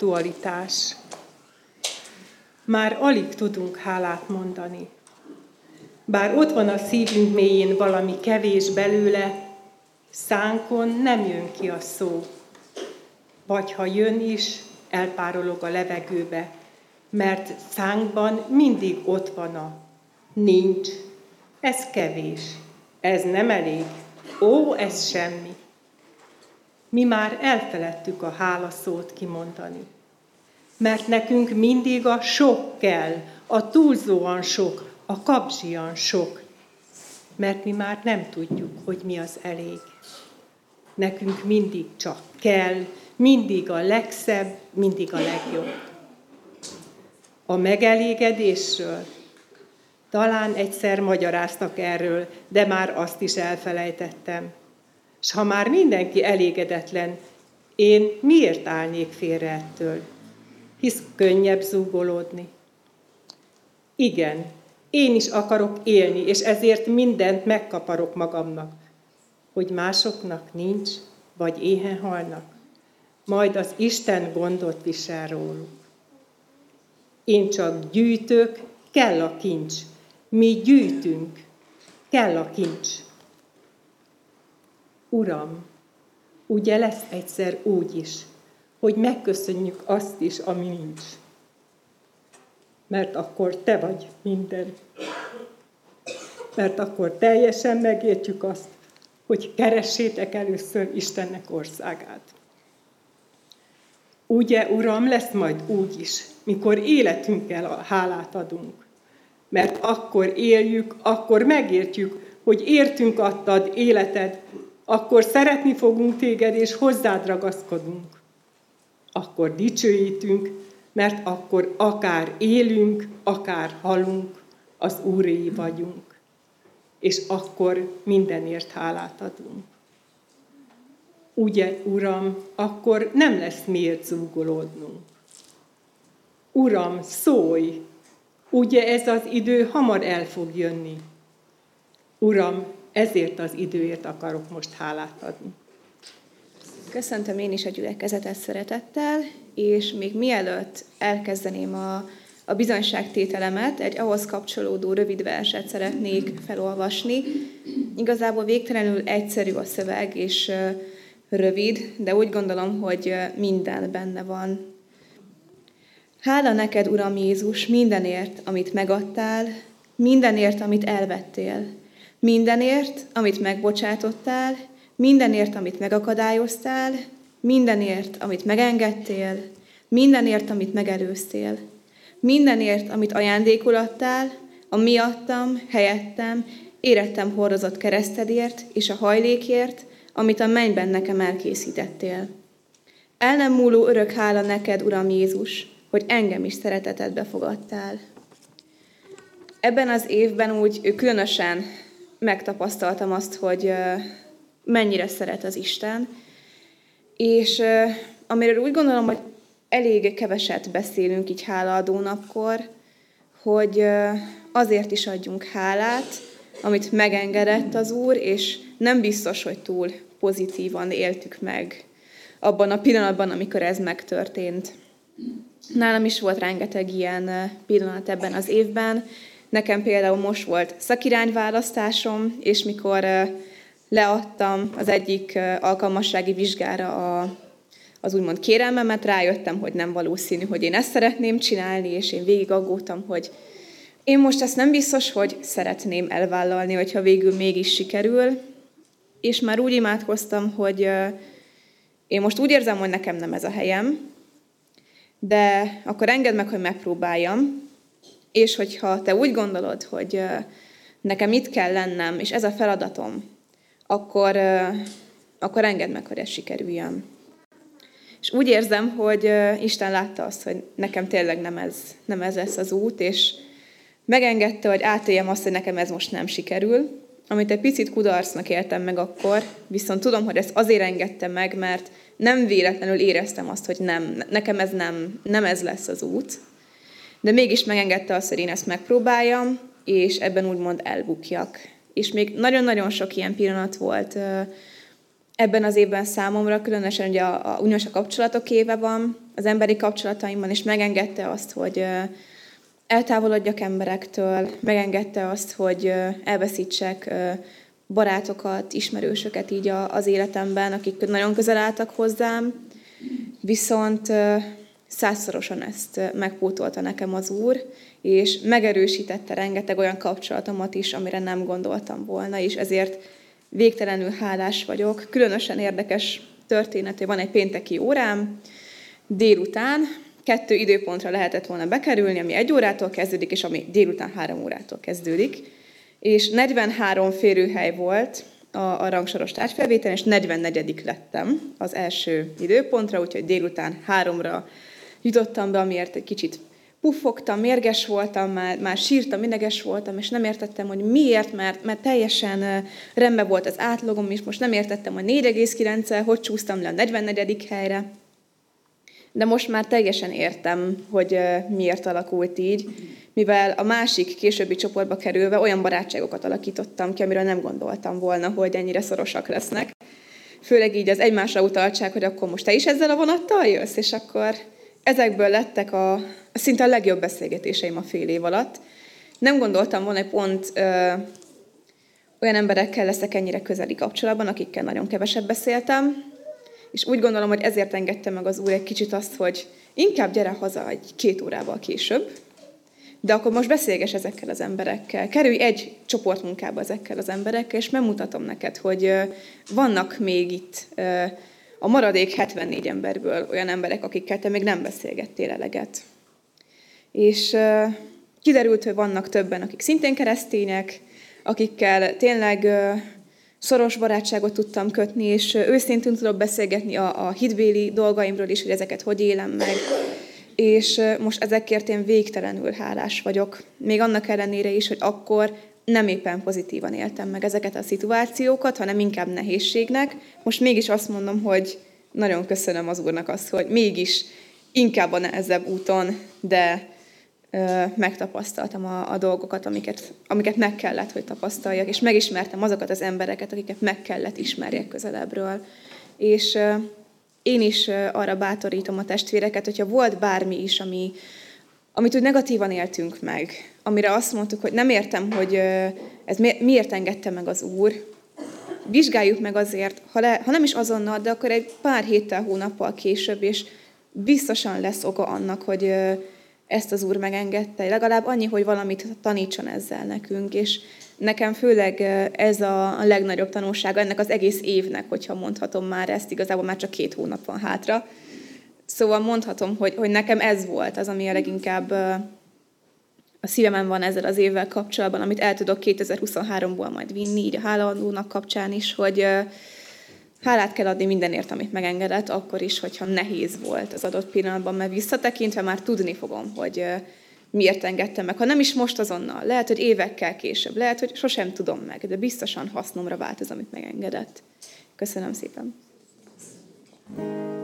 aktualitás. Már alig tudunk hálát mondani. Bár ott van a szívünk mélyén valami kevés belőle, szánkon nem jön ki a szó. Vagy ha jön is, elpárolog a levegőbe, mert szánkban mindig ott van a nincs, ez kevés, ez nem elég, ó, ez semmi. Mi már elfeledtük a hálaszót kimondani. Mert nekünk mindig a sok kell, a túlzóan sok, a kapzsian sok. Mert mi már nem tudjuk, hogy mi az elég. Nekünk mindig csak kell, mindig a legszebb, mindig a legjobb. A megelégedésről talán egyszer magyaráztak erről, de már azt is elfelejtettem. És ha már mindenki elégedetlen, én miért állnék félre ettől? Hisz könnyebb zúgolódni. Igen, én is akarok élni, és ezért mindent megkaparok magamnak, hogy másoknak nincs, vagy éhen halnak. Majd az Isten gondot visel róluk. Én csak gyűjtök, kell a kincs. Mi gyűjtünk, kell a kincs. Uram, ugye lesz egyszer úgy is, hogy megköszönjük azt is, ami nincs. Mert akkor Te vagy minden. Mert akkor teljesen megértjük azt, hogy keressétek először Istennek országát. Ugye, Uram, lesz majd úgy is, mikor életünkkel a hálát adunk. Mert akkor éljük, akkor megértjük, hogy értünk adtad életed, akkor szeretni fogunk téged, és hozzád ragaszkodunk. Akkor dicsőítünk, mert akkor akár élünk, akár halunk, az Úréi vagyunk. És akkor mindenért hálát adunk. Ugye, Uram, akkor nem lesz miért zúgolódnunk. Uram, szólj! Ugye ez az idő hamar el fog jönni. Uram, ezért az időért akarok most hálát adni. Köszöntöm én is a gyülekezetet szeretettel, és még mielőtt elkezdeném a, a bizonyságtételemet, egy ahhoz kapcsolódó rövid verset szeretnék felolvasni. Igazából végtelenül egyszerű a szöveg, és rövid, de úgy gondolom, hogy minden benne van. Hála neked, Uram Jézus, mindenért, amit megadtál, mindenért, amit elvettél, mindenért, amit megbocsátottál, mindenért, amit megakadályoztál, mindenért, amit megengedtél, mindenért, amit megelőztél, mindenért, amit ajándékulattál, a miattam, helyettem, érettem hordozott keresztedért és a hajlékért, amit a mennyben nekem elkészítettél. El nem múló örök hála neked, Uram Jézus, hogy engem is szeretetedbe fogadtál. Ebben az évben úgy különösen megtapasztaltam azt, hogy mennyire szeret az Isten, és amiről úgy gondolom, hogy elég keveset beszélünk így hálaadó napkor, hogy azért is adjunk hálát, amit megengedett az Úr, és nem biztos, hogy túl pozitívan éltük meg abban a pillanatban, amikor ez megtörtént. Nálam is volt rengeteg ilyen pillanat ebben az évben. Nekem például most volt szakirányválasztásom, és mikor leadtam az egyik alkalmassági vizsgára a, az úgymond kérelmemet, rájöttem, hogy nem valószínű, hogy én ezt szeretném csinálni, és én végig aggódtam, hogy én most ezt nem biztos, hogy szeretném elvállalni, hogyha végül mégis sikerül, és már úgy imádkoztam, hogy én most úgy érzem, hogy nekem nem ez a helyem, de akkor engedd meg, hogy megpróbáljam, és hogyha te úgy gondolod, hogy nekem itt kell lennem, és ez a feladatom, akkor, akkor engedd meg, hogy ez sikerüljön. És úgy érzem, hogy Isten látta azt, hogy nekem tényleg nem ez, nem ez lesz az út, és megengedte, hogy átéljem azt, hogy nekem ez most nem sikerül, amit egy picit kudarcnak éltem meg akkor, viszont tudom, hogy ezt azért engedtem meg, mert nem véletlenül éreztem azt, hogy nem, nekem ez nem, nem ez lesz az út. De mégis megengedte azt, hogy én ezt megpróbáljam, és ebben úgymond elbukjak. És még nagyon-nagyon sok ilyen pillanat volt ebben az évben számomra, különösen ugye a, a uniós a kapcsolatok éve van, az emberi kapcsolataimban, és megengedte azt, hogy eltávolodjak emberektől, megengedte azt, hogy elveszítsek barátokat, ismerősöket így az életemben, akik nagyon közel álltak hozzám, viszont százszorosan ezt megpótolta nekem az Úr, és megerősítette rengeteg olyan kapcsolatomat is, amire nem gondoltam volna, és ezért végtelenül hálás vagyok. Különösen érdekes történet, hogy van egy pénteki órám, délután, kettő időpontra lehetett volna bekerülni, ami egy órától kezdődik, és ami délután három órától kezdődik. És 43 férőhely volt a, a rangsoros tárgyfelvételen, és 44 lettem az első időpontra, úgyhogy délután háromra jutottam be, amiért egy kicsit puffogtam, mérges voltam, már, már sírtam, ideges voltam, és nem értettem, hogy miért, mert, mert teljesen rendben volt az átlagom, és most nem értettem, hogy 4,9-el, hogy csúsztam le a 44. helyre. De most már teljesen értem, hogy miért alakult így, mivel a másik későbbi csoportba kerülve olyan barátságokat alakítottam ki, amiről nem gondoltam volna, hogy ennyire szorosak lesznek. Főleg így az egymásra utaltság, hogy akkor most te is ezzel a vonattal jössz, és akkor ezekből lettek a, szinte a legjobb beszélgetéseim a fél év alatt. Nem gondoltam volna, hogy pont ö, olyan emberekkel leszek ennyire közeli kapcsolatban, akikkel nagyon kevesebb beszéltem, és úgy gondolom, hogy ezért engedte meg az Úr egy kicsit azt, hogy inkább gyere haza egy két órával később, de akkor most beszélges ezekkel az emberekkel. Kerülj egy csoportmunkába ezekkel az emberekkel, és megmutatom neked, hogy vannak még itt a maradék 74 emberből olyan emberek, akikkel te még nem beszélgettél eleget. És kiderült, hogy vannak többen, akik szintén keresztények, akikkel tényleg szoros barátságot tudtam kötni, és őszintén tudok beszélgetni a, a hitbéli dolgaimról is, hogy ezeket hogy élem meg. És most ezekért én végtelenül hálás vagyok. Még annak ellenére is, hogy akkor nem éppen pozitívan éltem meg ezeket a szituációkat, hanem inkább nehézségnek. Most mégis azt mondom, hogy nagyon köszönöm az Úrnak azt, hogy mégis inkább a nehezebb úton, de ö, megtapasztaltam a, a dolgokat, amiket, amiket meg kellett, hogy tapasztaljak, és megismertem azokat az embereket, akiket meg kellett ismerjek közelebbről. És ö, én is ö, arra bátorítom a testvéreket, hogyha volt bármi is, ami, amit úgy negatívan éltünk meg, amire azt mondtuk, hogy nem értem, hogy ez miért engedte meg az Úr, vizsgáljuk meg azért, ha, le, ha nem is azonnal, de akkor egy pár héttel, hónappal később, és biztosan lesz oka annak, hogy ezt az Úr megengedte. Legalább annyi, hogy valamit tanítson ezzel nekünk, és nekem főleg ez a legnagyobb tanulsága ennek az egész évnek, hogyha mondhatom már ezt, igazából már csak két hónap van hátra, Szóval mondhatom, hogy, hogy nekem ez volt az, ami a leginkább a szívemen van ezzel az évvel kapcsolatban, amit el tudok 2023-ból majd vinni, így a hálaadónak kapcsán is, hogy hálát kell adni mindenért, amit megengedett, akkor is, hogyha nehéz volt az adott pillanatban, mert visszatekintve már tudni fogom, hogy miért engedtem meg. Ha nem is most azonnal, lehet, hogy évekkel később, lehet, hogy sosem tudom meg, de biztosan hasznomra vált az, amit megengedett. Köszönöm szépen. reggel ébredés.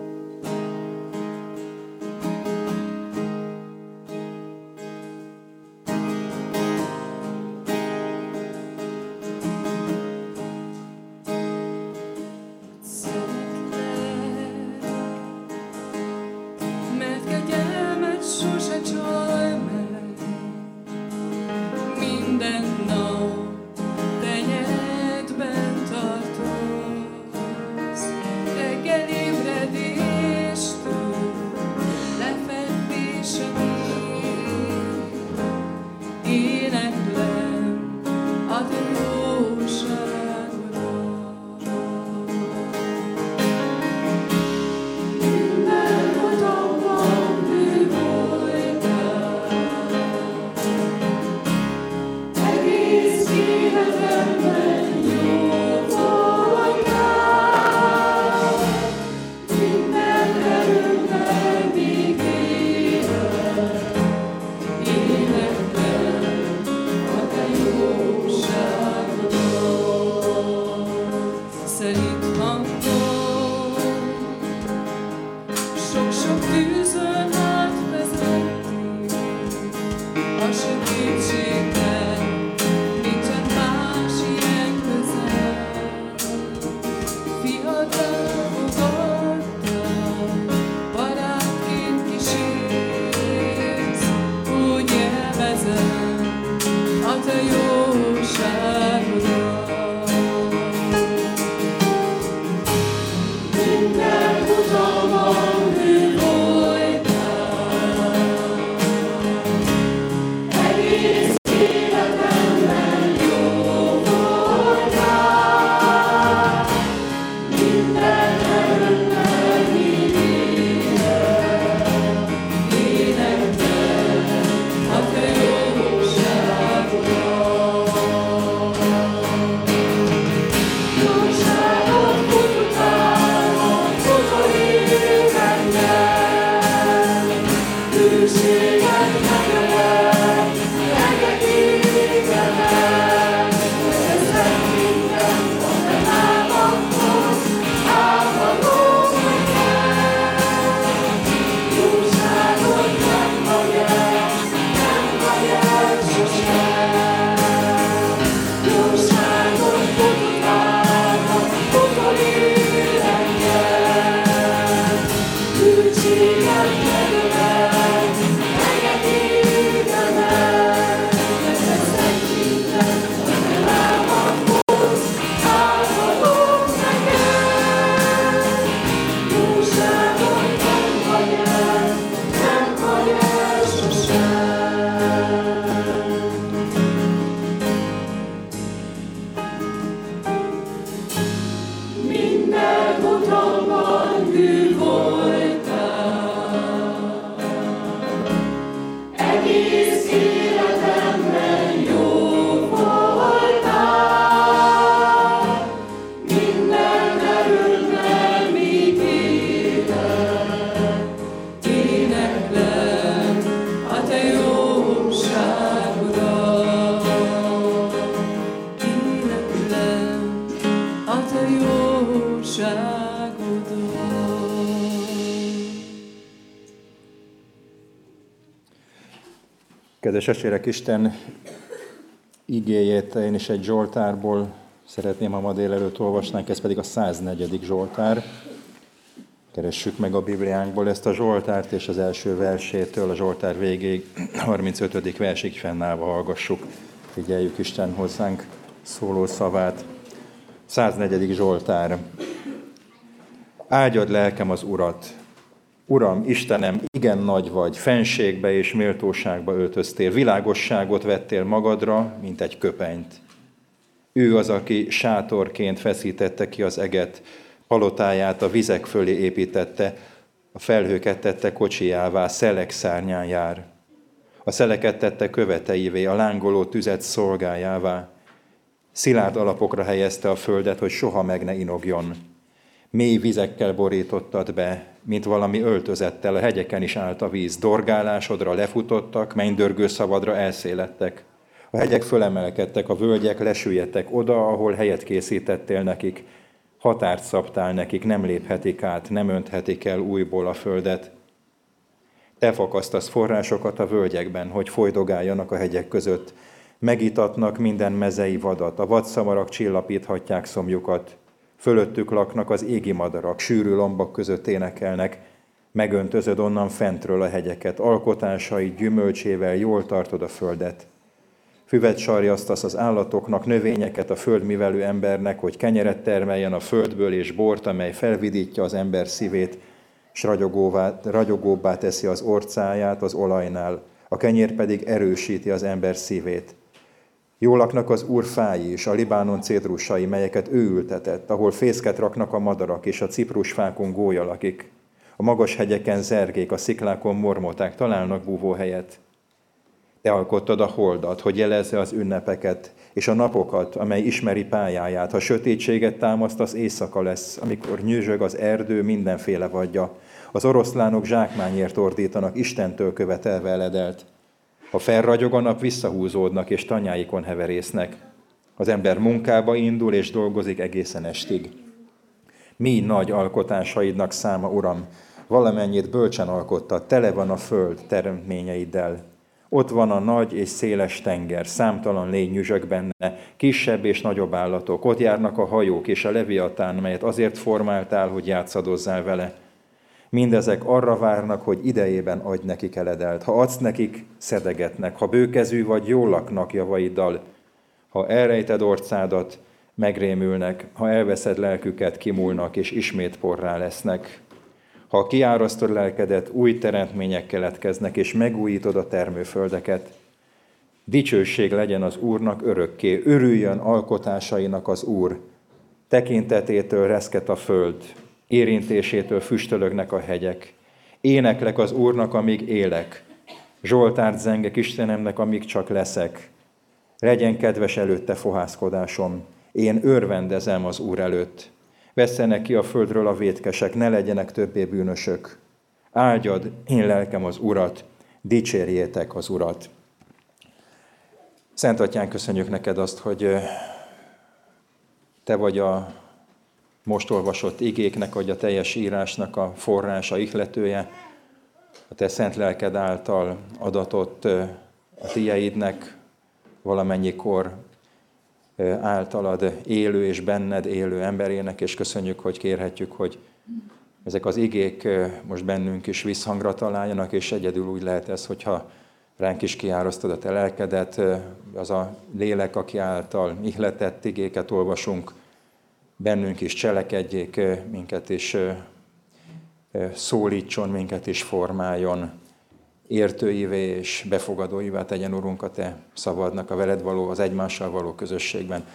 Kedves esérek, Isten igéjét én is egy Zsoltárból szeretném, ha ma délelőtt olvasnánk, ez pedig a 104. Zsoltár. Keressük meg a Bibliánkból ezt a Zsoltárt, és az első versétől a Zsoltár végéig, 35. versig fennállva hallgassuk. Figyeljük Isten hozzánk szóló szavát. 104. Zsoltár. Áldjad lelkem az Urat, Uram, Istenem, igen nagy vagy, fenségbe és méltóságba öltöztél, világosságot vettél magadra, mint egy köpenyt. Ő az, aki sátorként feszítette ki az eget, palotáját a vizek fölé építette, a felhőket tette kocsijává, szelek szárnyán jár. A szeleket tette követeivé, a lángoló tüzet szolgájává. Szilárd alapokra helyezte a földet, hogy soha meg ne inogjon. Mély vizekkel borítottad be, mint valami öltözettel, a hegyeken is állt a víz. Dorgálásodra lefutottak, mennydörgő szavadra elszélettek. A hegyek fölemelkedtek, a völgyek lesüllyedtek oda, ahol helyet készítettél nekik. Határt szabtál nekik, nem léphetik át, nem önthetik el újból a földet. Te fakasztasz forrásokat a völgyekben, hogy folydogáljanak a hegyek között. Megitatnak minden mezei vadat, a vadszamarak csillapíthatják szomjukat. Fölöttük laknak az égi madarak, sűrű lombak között énekelnek, megöntözöd onnan fentről a hegyeket, alkotásai gyümölcsével jól tartod a földet. Füvet sarjasztasz az állatoknak, növényeket a földmivelő embernek, hogy kenyeret termeljen a földből és bort, amely felvidítja az ember szívét, s ragyogóvá, ragyogóbbá teszi az orcáját az olajnál, a kenyér pedig erősíti az ember szívét. Jól laknak az úr fái és a Libánon cédrusai, melyeket ő ültetett, ahol fészket raknak a madarak, és a ciprusfákon gólya lakik. A magas hegyeken zergék, a sziklákon mormoták, találnak búvóhelyet. Te alkottad a holdat, hogy jelezze az ünnepeket, és a napokat, amely ismeri pályáját. Ha sötétséget támaszt, az éjszaka lesz, amikor nyüzsög az erdő mindenféle vadja. Az oroszlánok zsákmányért ordítanak, Istentől követelve eledelt. Ha felragyog a nap, visszahúzódnak és tanyáikon heverésznek. Az ember munkába indul és dolgozik egészen estig. Mi nagy alkotásaidnak száma, Uram, valamennyit bölcsen alkotta, tele van a föld teremtményeiddel. Ott van a nagy és széles tenger, számtalan lény benne, kisebb és nagyobb állatok. Ott járnak a hajók és a leviatán, melyet azért formáltál, hogy játszadozzál vele. Mindezek arra várnak, hogy idejében adj nekik eledelt. Ha adsz nekik, szedegetnek. Ha bőkezű vagy, jól laknak javaiddal. Ha elrejted orcádat, megrémülnek. Ha elveszed lelküket, kimúlnak, és ismét porrá lesznek. Ha kiárasztod lelkedet, új teremtmények keletkeznek, és megújítod a termőföldeket. Dicsőség legyen az Úrnak örökké, örüljön alkotásainak az Úr. Tekintetétől reszket a föld, érintésétől füstölögnek a hegyek. Éneklek az Úrnak, amíg élek. Zsoltárt zengek Istenemnek, amíg csak leszek. Legyen kedves előtte fohászkodásom. Én örvendezem az Úr előtt. Vesszenek ki a földről a vétkesek, ne legyenek többé bűnösök. Áldjad, én lelkem az Urat, dicsérjétek az Urat. Szent Atyán, köszönjük neked azt, hogy te vagy a most olvasott igéknek, vagy a teljes írásnak a forrása, ihletője, a te szent lelked által adatott a tieidnek valamennyikor általad élő és benned élő emberének, és köszönjük, hogy kérhetjük, hogy ezek az igék most bennünk is visszhangra találjanak, és egyedül úgy lehet ez, hogyha ránk is kiárasztod a te lelkedet, az a lélek, aki által ihletett igéket olvasunk, bennünk is cselekedjék, minket is szólítson, minket is formáljon, értőivé és befogadóivá tegyen, Urunk, a Te szabadnak, a veled való, az egymással való közösségben.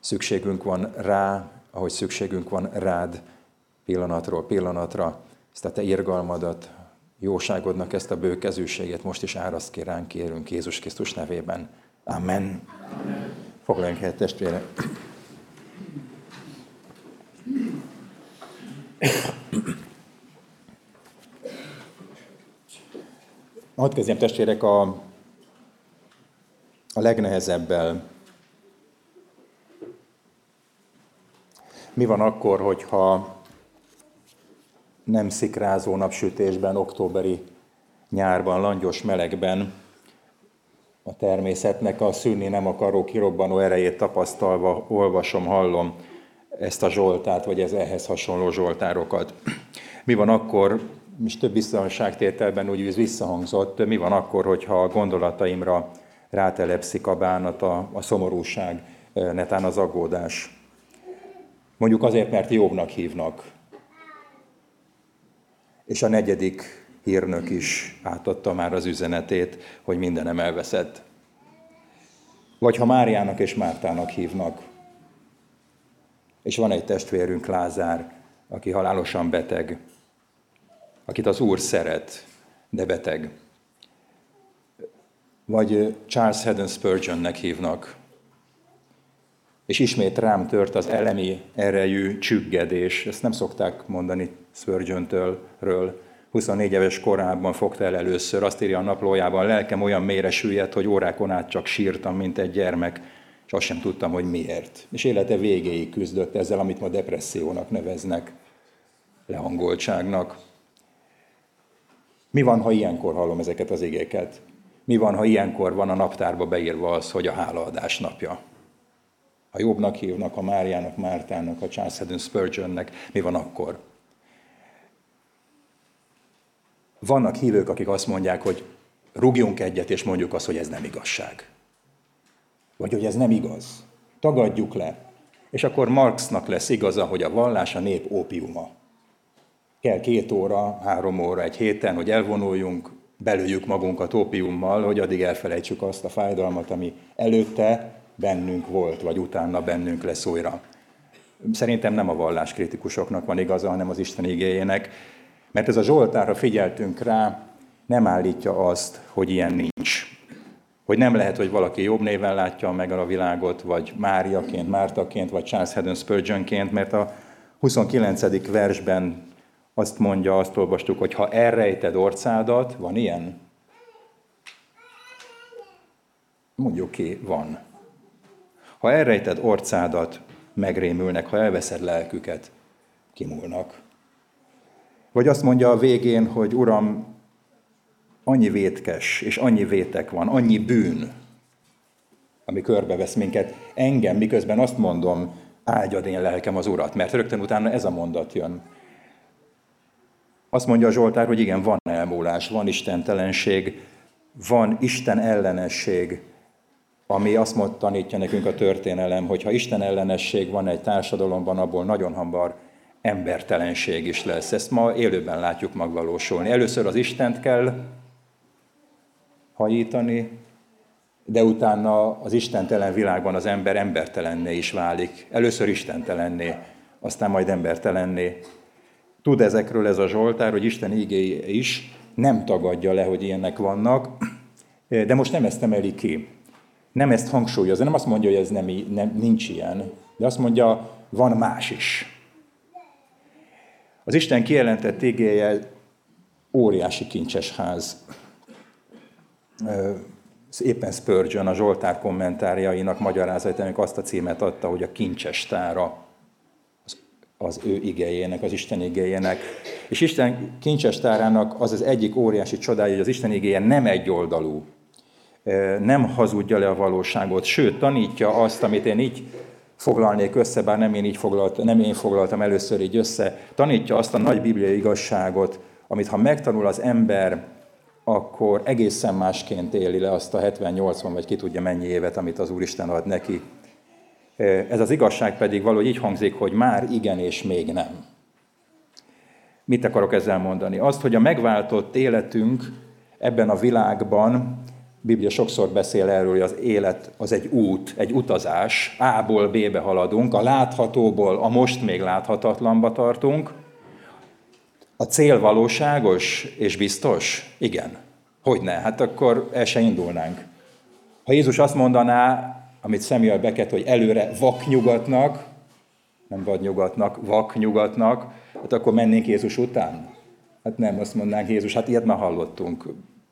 Szükségünk van rá, ahogy szükségünk van rád pillanatról pillanatra, ezt a Te irgalmadat, jóságodnak ezt a bőkezűséget most is áraszt ki ránk, kérünk Jézus Krisztus nevében. Amen. Amen. Foglaljunk helyet, testvére. Hadd kezdjem testvérek a, a legnehezebbel. Mi van akkor, hogyha nem szikrázó napsütésben, októberi nyárban, langyos melegben a természetnek a szűnni nem akaró kirobbanó erejét tapasztalva olvasom, hallom ezt a zsoltát, vagy ez ehhez hasonló zsoltárokat. Mi van akkor, és több biztonságtételben úgy visszahangzott, mi van akkor, hogyha a gondolataimra rátelepszik a bánat, a, a szomorúság, netán az aggódás. Mondjuk azért, mert jobbnak hívnak. És a negyedik hírnök is átadta már az üzenetét, hogy mindenem elveszett. Vagy ha Máriának és Mártának hívnak, és van egy testvérünk, Lázár, aki halálosan beteg, akit az Úr szeret, de beteg. Vagy Charles Haddon Spurgeonnek hívnak, és ismét rám tört az elemi erejű csüggedés. Ezt nem szokták mondani Spurgeon-től, 24 éves korában fogta el először, azt írja a naplójában, lelkem olyan mélyre süllyedt, hogy órákon át csak sírtam, mint egy gyermek, és azt sem tudtam, hogy miért. És élete végéig küzdött ezzel, amit ma depressziónak neveznek, lehangoltságnak. Mi van, ha ilyenkor hallom ezeket az igéket? Mi van, ha ilyenkor van a naptárba beírva az, hogy a hálaadás napja? A Jobbnak hívnak, a Máriának, Mártának, a Charles Haddon Spurgeonnek, mi van akkor? Vannak hívők, akik azt mondják, hogy rúgjunk egyet, és mondjuk azt, hogy ez nem igazság. Vagy hogy ez nem igaz. Tagadjuk le. És akkor Marxnak lesz igaza, hogy a vallás a nép ópiuma. Kell két óra, három óra, egy héten, hogy elvonuljunk, belőjük magunkat ópiummal, hogy addig elfelejtsük azt a fájdalmat, ami előtte bennünk volt, vagy utána bennünk lesz újra. Szerintem nem a valláskritikusoknak van igaza, hanem az Isten igényének, mert ez a Zsoltára figyeltünk rá, nem állítja azt, hogy ilyen nincs. Hogy nem lehet, hogy valaki jobb néven látja meg a világot, vagy Máriaként, Mártaként, vagy Charles Haddon Spurgeonként, mert a 29. versben azt mondja, azt olvastuk, hogy ha elrejted orcádat, van ilyen? Mondjuk ki, van. Ha elrejted orcádat, megrémülnek, ha elveszed lelküket, kimúlnak. Vagy azt mondja a végén, hogy Uram, annyi vétkes, és annyi vétek van, annyi bűn, ami körbevesz minket, engem, miközben azt mondom, áldjad én lelkem az Urat, mert rögtön utána ez a mondat jön. Azt mondja a Zsoltár, hogy igen, van elmúlás, van istentelenség, van Isten ellenesség, ami azt mond, tanítja nekünk a történelem, hogy ha Isten ellenesség van egy társadalomban, abból nagyon hamar embertelenség is lesz. Ezt ma élőben látjuk megvalósulni. Először az Istent kell hajítani, de utána az istentelen világban az ember embertelenné is válik. Először istentelenné, aztán majd embertelenné. Tud ezekről ez a Zsoltár, hogy Isten igéje is nem tagadja le, hogy ilyenek vannak, de most nem ezt emeli ki. Nem ezt hangsúlyozza, nem azt mondja, hogy ez nem, nem, nincs ilyen, de azt mondja, van más is. Az Isten kijelentett igéje óriási kincses ház. Éppen Spurgeon a Zsoltár kommentárjainak magyarázatának azt a címet adta, hogy a kincses tára az, az ő igéjének, az Isten igéjének. És Isten kincses tárának az az egyik óriási csodája, hogy az Isten igéje nem egyoldalú, nem hazudja le a valóságot, sőt, tanítja azt, amit én így foglalnék össze, bár nem én így foglaltam, nem én foglaltam először így össze, tanítja azt a nagy bibliai igazságot, amit ha megtanul az ember, akkor egészen másként éli le azt a 70-80 vagy ki tudja mennyi évet, amit az Úristen ad neki. Ez az igazság pedig valahogy így hangzik, hogy már igen és még nem. Mit akarok ezzel mondani? Azt, hogy a megváltott életünk ebben a világban Biblia sokszor beszél erről, hogy az élet az egy út, egy utazás. A-ból B-be haladunk, a láthatóból a most még láthatatlanba tartunk. A cél valóságos és biztos? Igen. Hogy ne? Hát akkor el se indulnánk. Ha Jézus azt mondaná, amit Samuel Beckett, hogy előre vaknyugatnak, nem vadnyugatnak, vaknyugatnak, hát akkor mennénk Jézus után? Hát nem, azt mondanánk Jézus, hát ilyet már hallottunk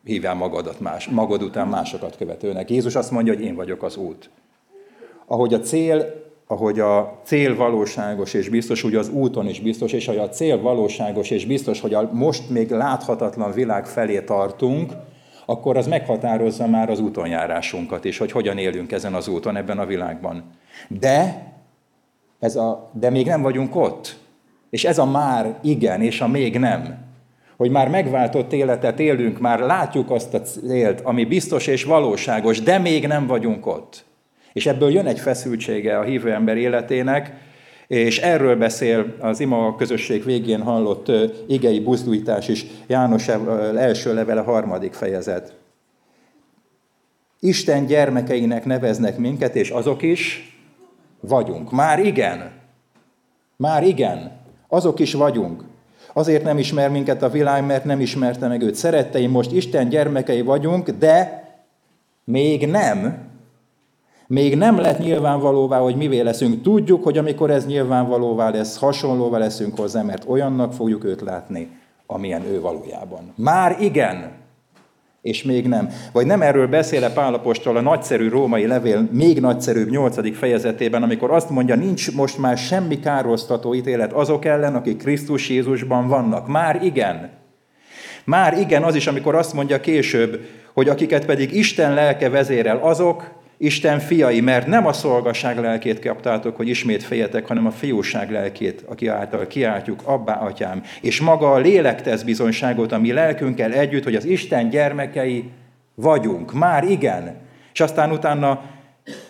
hívjál magadat más, magad után másokat követőnek. Jézus azt mondja, hogy én vagyok az út. Ahogy a cél ahogy a cél valóságos és biztos, úgy az úton is biztos, és hogy a cél valóságos és biztos, hogy a most még láthatatlan világ felé tartunk, akkor az meghatározza már az útonjárásunkat is, hogy hogyan élünk ezen az úton, ebben a világban. De, ez a, de még nem vagyunk ott. És ez a már igen, és a még nem. Hogy már megváltott életet élünk, már látjuk azt a célt, ami biztos és valóságos, de még nem vagyunk ott. És ebből jön egy feszültsége a hívő ember életének, és erről beszél az ima közösség végén hallott igei buzdújtás is, János első levele harmadik fejezet. Isten gyermekeinek neveznek minket, és azok is vagyunk. Már igen. Már igen. Azok is vagyunk. Azért nem ismer minket a világ, mert nem ismerte meg őt. Szeretteim, most Isten gyermekei vagyunk, de még nem, még nem lett nyilvánvalóvá, hogy mivé leszünk. Tudjuk, hogy amikor ez nyilvánvalóvá lesz, hasonlóvá leszünk hozzá, mert olyannak fogjuk őt látni, amilyen ő valójában. Már igen, és még nem. Vagy nem erről beszéle Pálapostól a nagyszerű római levél még nagyszerűbb nyolcadik fejezetében, amikor azt mondja, nincs most már semmi károsztató ítélet azok ellen, akik Krisztus Jézusban vannak. Már igen. Már igen az is, amikor azt mondja később, hogy akiket pedig Isten lelke vezérel, azok, Isten fiai, mert nem a szolgasság lelkét kaptátok, hogy ismét fejetek, hanem a fiúság lelkét, aki által kiáltjuk, abbá, atyám. És maga a lélek tesz bizonyságot a mi lelkünkkel együtt, hogy az Isten gyermekei vagyunk. Már igen. És aztán utána,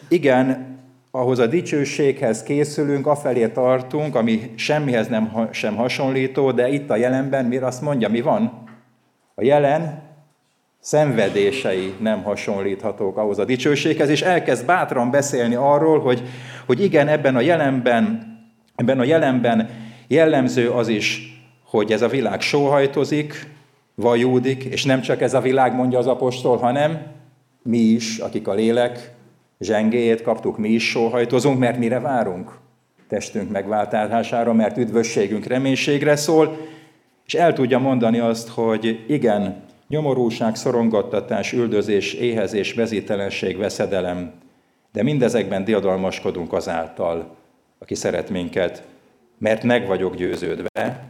igen, ahhoz a dicsőséghez készülünk, afelé tartunk, ami semmihez nem sem hasonlító, de itt a jelenben mire azt mondja, mi van? A jelen szenvedései nem hasonlíthatók ahhoz a dicsőséghez, és elkezd bátran beszélni arról, hogy, hogy igen, ebben a jelenben, ebben a jelenben jellemző az is, hogy ez a világ sóhajtozik, vajúdik, és nem csak ez a világ, mondja az apostol, hanem mi is, akik a lélek zsengéjét kaptuk, mi is sóhajtozunk, mert mire várunk? Testünk megváltására, mert üdvösségünk reménységre szól, és el tudja mondani azt, hogy igen, Nyomorúság, szorongattatás, üldözés, éhezés, vezételenség, veszedelem, de mindezekben diadalmaskodunk azáltal, aki szeret minket, mert meg vagyok győződve,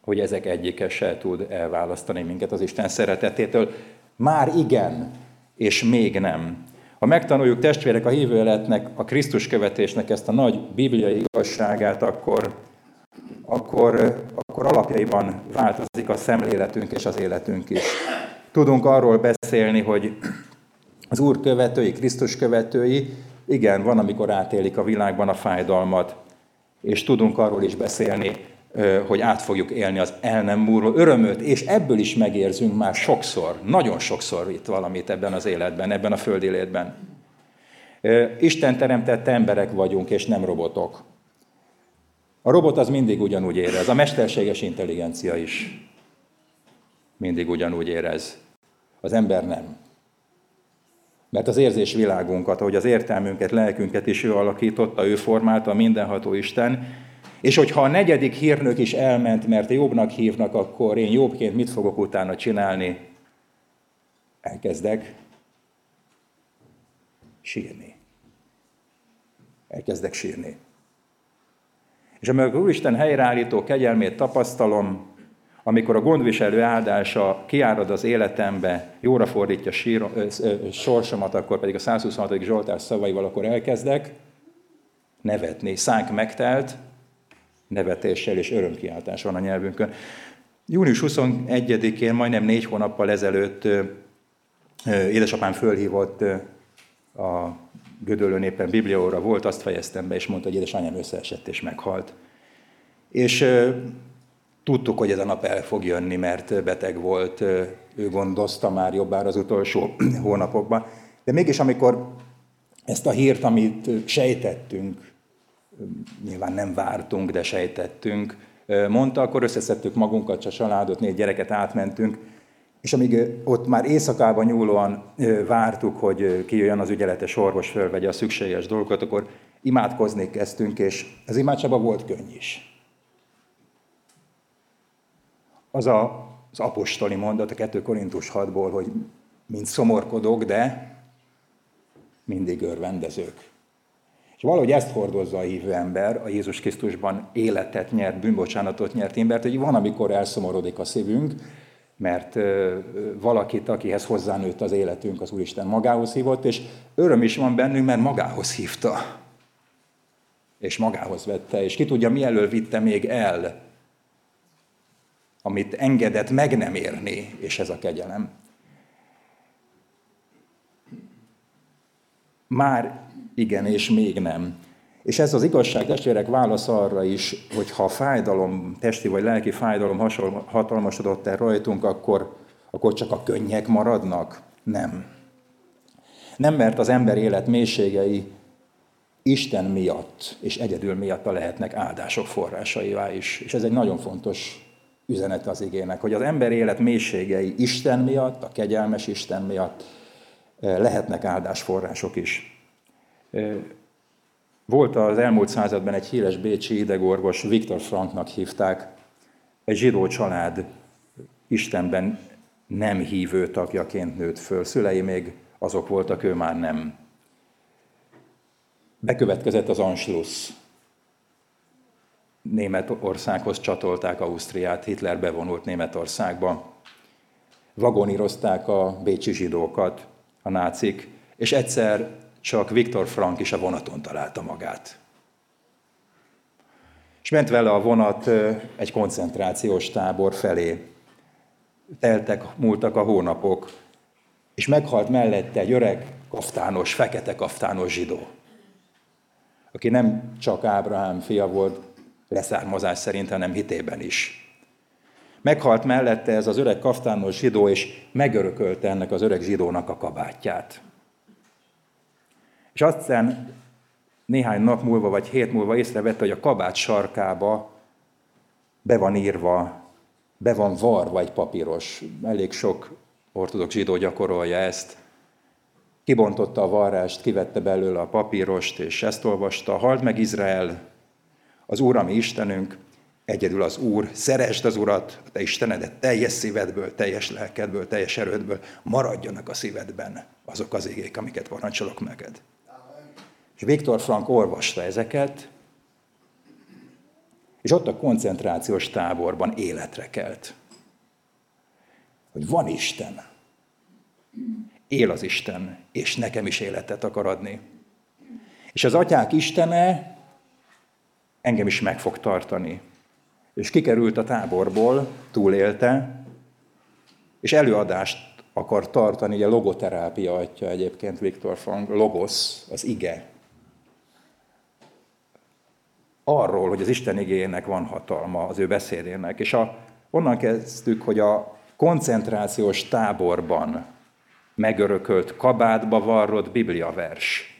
hogy ezek egyike se tud elválasztani minket az Isten szeretetétől. Már igen, és még nem. Ha megtanuljuk testvérek a hívő életnek, a Krisztus követésnek ezt a nagy bibliai igazságát, akkor akkor, akkor alapjaiban változik a szemléletünk és az életünk is. Tudunk arról beszélni, hogy az Úr követői, Krisztus követői, igen, van, amikor átélik a világban a fájdalmat, és tudunk arról is beszélni, hogy át fogjuk élni az el nem múló örömöt, és ebből is megérzünk már sokszor, nagyon sokszor itt valamit ebben az életben, ebben a földi életben. Isten teremtett emberek vagyunk, és nem robotok. A robot az mindig ugyanúgy érez, a mesterséges intelligencia is mindig ugyanúgy érez. Az ember nem. Mert az érzés világunkat, ahogy az értelmünket, lelkünket is ő alakította, ő formálta a mindenható Isten, és hogyha a negyedik hírnök is elment, mert jobbnak hívnak, akkor én jobbként mit fogok utána csinálni? Elkezdek sírni. Elkezdek sírni. És amikor Úristen helyreállító kegyelmét tapasztalom, amikor a gondviselő áldása kiárad az életembe, jóra fordítja sír, ö, ö, sorsomat, akkor pedig a 126. Zsoltás szavaival akkor elkezdek nevetni. Szánk megtelt, nevetéssel és örömkiáltás van a nyelvünkön. Június 21-én, majdnem négy hónappal ezelőtt édesapám fölhívott a Gödöllőn éppen bibliaóra volt, azt fejeztem be, és mondta, hogy édesanyám összeesett és meghalt. És tudtuk, hogy ez a nap el fog jönni, mert beteg volt, ő gondozta már jobbára az utolsó hónapokban. De mégis, amikor ezt a hírt, amit sejtettünk, nyilván nem vártunk, de sejtettünk, mondta, akkor összeszedtük magunkat, a családot, négy gyereket átmentünk, és amíg ott már éjszakában nyúlóan vártuk, hogy kijöjjön az ügyeletes orvos, fölvegye a szükséges dolgokat, akkor imádkozni kezdtünk, és az imádságban volt könny is. Az a, az apostoli mondat a 2 Korintus 6-ból, hogy mint szomorkodók, de mindig örvendezők. És valahogy ezt hordozza a hívő ember, a Jézus Krisztusban életet nyert, bűnbocsánatot nyert embert, hogy van, amikor elszomorodik a szívünk, mert valakit, akihez hozzánőtt az életünk, az Úristen magához hívott, és öröm is van bennünk, mert magához hívta. És magához vette, és ki tudja, mi elől vitte még el, amit engedett meg nem érni, és ez a kegyelem. Már igen, és még nem. És ez az igazság testvérek válasz arra is, hogy ha fájdalom, testi vagy lelki fájdalom hatalmasodott el rajtunk, akkor, akkor csak a könnyek maradnak? Nem. Nem, mert az ember élet mélységei Isten miatt és egyedül miatta lehetnek áldások forrásaivá is. És ez egy nagyon fontos üzenet az igének, hogy az ember élet mélységei Isten miatt, a kegyelmes Isten miatt eh, lehetnek áldásforrások is. Volt az elmúlt században egy híres bécsi idegorvos, Viktor Franknak hívták, egy zsidó család Istenben nem hívő tagjaként nőtt föl. Szülei még azok voltak, ő már nem. Bekövetkezett az Anschluss. Németországhoz csatolták Ausztriát, Hitler bevonult Németországba. Vagonírozták a bécsi zsidókat, a nácik, és egyszer csak Viktor Frank is a vonaton találta magát. És ment vele a vonat egy koncentrációs tábor felé. Teltek, múltak a hónapok, és meghalt mellette egy öreg, kaftános, fekete kaftános zsidó, aki nem csak Ábrahám fia volt leszármazás szerint, hanem hitében is. Meghalt mellette ez az öreg kaftános zsidó, és megörökölte ennek az öreg zsidónak a kabátját. És aztán néhány nap múlva, vagy hét múlva észrevette, hogy a kabát sarkába be van írva, be van varva egy papíros. Elég sok ortodox zsidó gyakorolja ezt. Kibontotta a varrást, kivette belőle a papírost, és ezt olvasta. Halt meg Izrael, az Úr, ami Istenünk, egyedül az Úr, szeresd az Urat, a te Istenedet teljes szívedből, teljes lelkedből, teljes erődből, maradjanak a szívedben azok az égék, amiket parancsolok neked. És Viktor Frank olvasta ezeket, és ott a koncentrációs táborban életre kelt. Hogy van Isten, él az Isten, és nekem is életet akar adni. És az atyák Istene engem is meg fog tartani. És kikerült a táborból, túlélte, és előadást akar tartani, a logoterápia atya egyébként Viktor Frank, logos, az ige, arról, hogy az Isten igényének van hatalma, az ő beszédének. És a, onnan kezdtük, hogy a koncentrációs táborban megörökölt kabátba varrott bibliavers.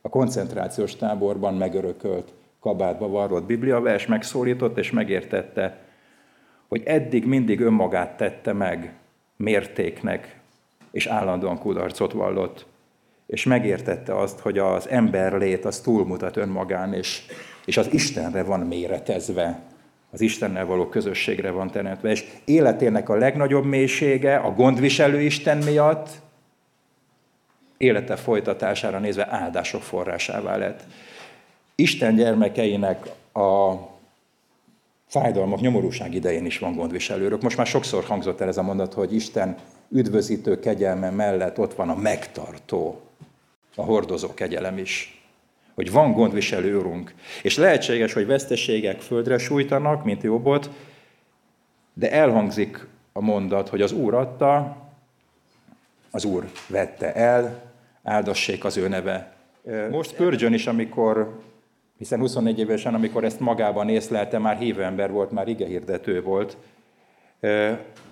A koncentrációs táborban megörökölt kabátba varrott bibliavers megszólított és megértette, hogy eddig mindig önmagát tette meg mértéknek, és állandóan kudarcot vallott és megértette azt, hogy az ember lét az túlmutat önmagán, és, és az Istenre van méretezve, az Istennel való közösségre van teremtve, és életének a legnagyobb mélysége a gondviselő Isten miatt, élete folytatására nézve áldások forrásává lett. Isten gyermekeinek a fájdalmak, nyomorúság idején is van gondviselőrök. Most már sokszor hangzott el ez a mondat, hogy Isten üdvözítő kegyelme mellett ott van a megtartó a hordozó kegyelem is. Hogy van gondviselő úrunk. És lehetséges, hogy veszteségek földre sújtanak, mint jobbot, de elhangzik a mondat, hogy az Úr adta, az Úr vette el, áldassék az ő neve. Most Spurgeon is, amikor, hiszen 24 évesen, amikor ezt magában észlelte, már hívő ember volt, már igehirdető volt.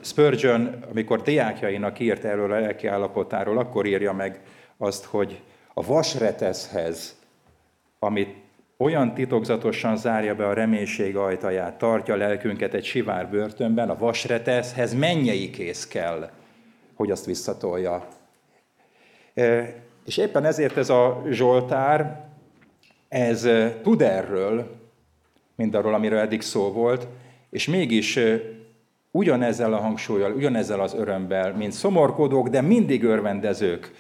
Spurgeon, amikor diákjainak írt erről a lelki állapotáról, akkor írja meg azt, hogy a vasreteszhez, amit olyan titokzatosan zárja be a reménység ajtaját, tartja lelkünket egy sivár börtönben, a vasreteszhez mennyei kész kell, hogy azt visszatolja. És éppen ezért ez a Zsoltár, ez tud erről, mint arról, amiről eddig szó volt, és mégis ugyanezzel a hangsúlyjal, ugyanezzel az örömmel, mint szomorkodók, de mindig örvendezők,